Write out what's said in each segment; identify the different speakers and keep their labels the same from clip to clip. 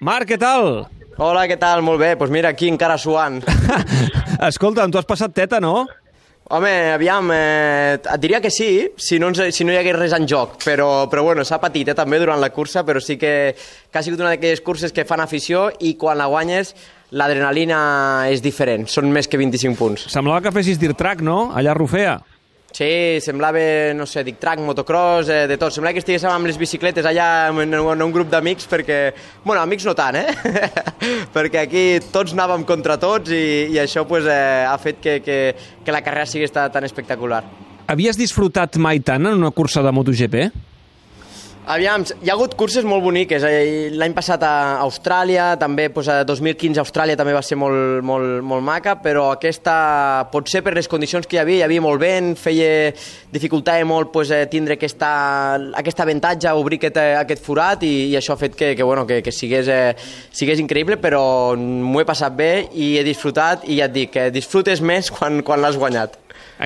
Speaker 1: Marc, què tal?
Speaker 2: Hola, què tal? Molt bé. Doncs pues mira, aquí encara suant.
Speaker 1: Escolta'm, tu has passat teta, no?
Speaker 2: Home, aviam, eh, et diria que sí, si no, ens, si no hi hagués res en joc, però, però bueno, s'ha patit eh, també durant la cursa, però sí que, que ha sigut una d'aquelles curses que fan afició i quan la guanyes l'adrenalina és diferent, són més que 25 punts.
Speaker 1: Semblava que fessis dir track, no? Allà a Rufea.
Speaker 2: Sí, semblava, no sé, dic track, motocross, eh, de tot. Semblava que estiguéssim amb les bicicletes allà en, en, un grup d'amics perquè... Bueno, amics no tant, eh? perquè aquí tots anàvem contra tots i, i això pues, eh, ha fet que, que, que la carrera sigui tan espectacular.
Speaker 1: Havies disfrutat mai tant en una cursa de MotoGP?
Speaker 2: Aviam, hi ha hagut curses molt boniques. Eh, L'any passat a Austràlia, també doncs, a 2015 a Austràlia també va ser molt, molt, molt maca, però aquesta, potser per les condicions que hi havia, hi havia molt vent, feia, dificultava molt doncs, tindre aquesta, aquest avantatge, obrir aquest, aquest forat i, i això ha fet que, que, bueno, que, que sigués, eh, sigués increïble, però m'ho he passat bé i he disfrutat i ja et dic, que disfrutes més quan, quan l'has guanyat.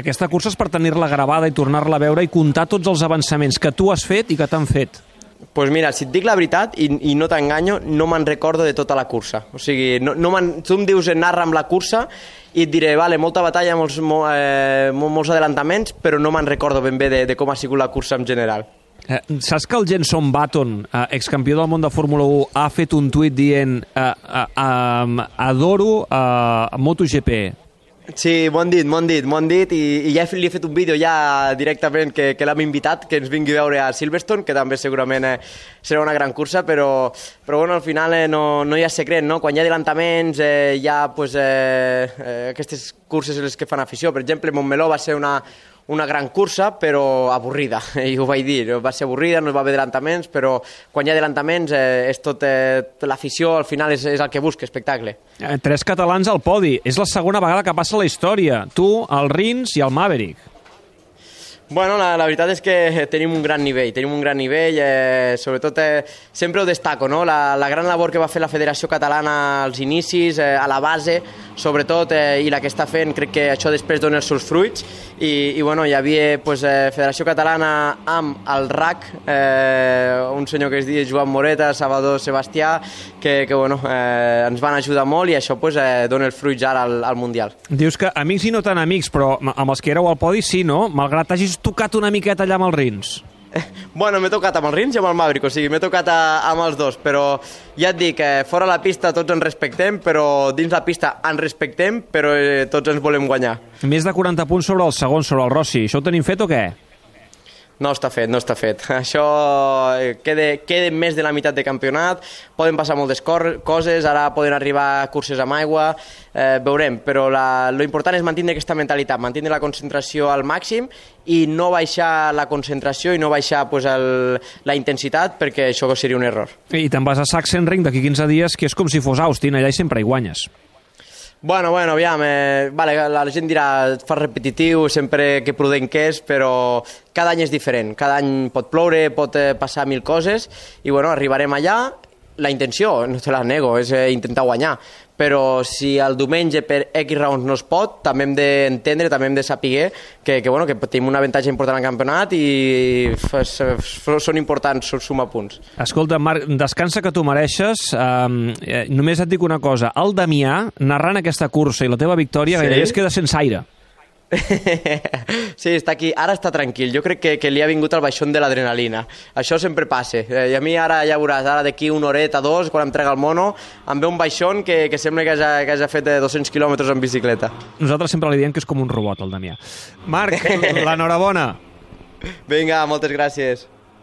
Speaker 1: Aquesta cursa és per tenir-la gravada i tornar-la a veure i comptar tots els avançaments que tu has fet i que t'han fet.
Speaker 2: Doncs pues mira, si et dic la veritat, i, i no t'enganyo, no me'n recordo de tota la cursa. O sigui, no, no tu em dius narra amb la cursa i et diré, vale, molta batalla, molts, mo, eh, molts adelantaments, però no me'n recordo ben bé de, de com ha sigut la cursa en general.
Speaker 1: Eh, saps que el Jenson Button, eh, excampió del món de Fórmula 1, ha fet un tuit dient eh, eh, eh, adoro eh, MotoGP,
Speaker 2: Sí, m'ho dit, m'ho dit, m'ho dit i, i ja li he fet un vídeo ja directament que, que l'hem invitat, que ens vingui a veure a Silverstone, que també segurament eh, serà una gran cursa, però, però bueno, al final eh, no, no hi ha secret, no? Quan hi ha adelantaments eh, hi ha pues, eh, eh, aquestes curses les que fan afició. Per exemple, Montmeló va ser una, una gran cursa, però avorrida, i ho vaig dir, va ser avorrida, no va haver adelantaments, però quan hi ha adelantaments eh, és tot, eh, l'afició, al final és, és el que busca, espectacle.
Speaker 1: Eh, tres catalans al podi, és la segona vegada que passa la història, tu, el Rins i el Maverick.
Speaker 2: Bueno, la, la veritat és que tenim un gran nivell, tenim un gran nivell, eh, sobretot eh, sempre ho destaco, no? la, la gran labor que va fer la Federació Catalana als inicis, eh, a la base, sobretot, eh, i la que està fent, crec que això després dona els seus fruits, i, i bueno, hi havia pues, eh, Federació Catalana amb el RAC, eh, un senyor que es diu Joan Moreta, Salvador Sebastià, que, que bueno, eh, ens van ajudar molt i això pues, eh, dona els fruits ara al, al Mundial.
Speaker 1: Dius que amics i no tan amics, però amb els que éreu al podi sí, no? Malgrat hagis tocat una miqueta allà amb els Rins?
Speaker 2: Bueno, m'he tocat amb el Rins i amb el Maverick, o sigui, m'he tocat a, amb els dos, però ja et dic, eh, fora la pista tots ens respectem, però dins la pista ens respectem, però eh, tots ens volem guanyar.
Speaker 1: Més de 40 punts sobre el segon, sobre el Rossi. Això ho tenim fet o què?
Speaker 2: No està fet, no està fet. Això eh, queda, queda més de la meitat de campionat, poden passar moltes coses, ara poden arribar curses amb aigua, eh, veurem, però la, lo important és mantenir aquesta mentalitat, mantenir la concentració al màxim i no baixar la concentració i no baixar pues, el, la intensitat perquè això seria un error.
Speaker 1: I te'n vas a Sachsenring d'aquí 15 dies, que és com si fos Austin, allà i sempre hi guanyes.
Speaker 2: Bueno, bueno, aviam, eh, vale, la gent dirà fa repetitiu, sempre que prudent que és, però cada any és diferent. Cada any pot ploure, pot eh, passar mil coses, i bueno, arribarem allà, la intenció, no te la nego, és eh, intentar guanyar, però si el diumenge per X raons no es pot, també hem d'entendre, també hem de saber que, que, bueno, que tenim un avantatge important al campionat i són importants sumar punts.
Speaker 1: Escolta, Marc, descansa que tu mereixes. Um, eh, només et dic una cosa. El Damià, narrant aquesta cursa i la teva victòria, sí? gairebé es queda sense aire.
Speaker 2: sí, està aquí. Ara està tranquil. Jo crec que, que li ha vingut el baixón de l'adrenalina. Això sempre passa. Eh, I a mi ara ja veuràs, ara d'aquí una horeta, dos, quan em trega el mono, em ve un baixón que, que sembla que hagi, que hagi fet 200 eh, quilòmetres en bicicleta.
Speaker 1: Nosaltres sempre li diem que és com un robot, el Damià. Marc, l'enhorabona.
Speaker 2: Vinga, moltes gràcies.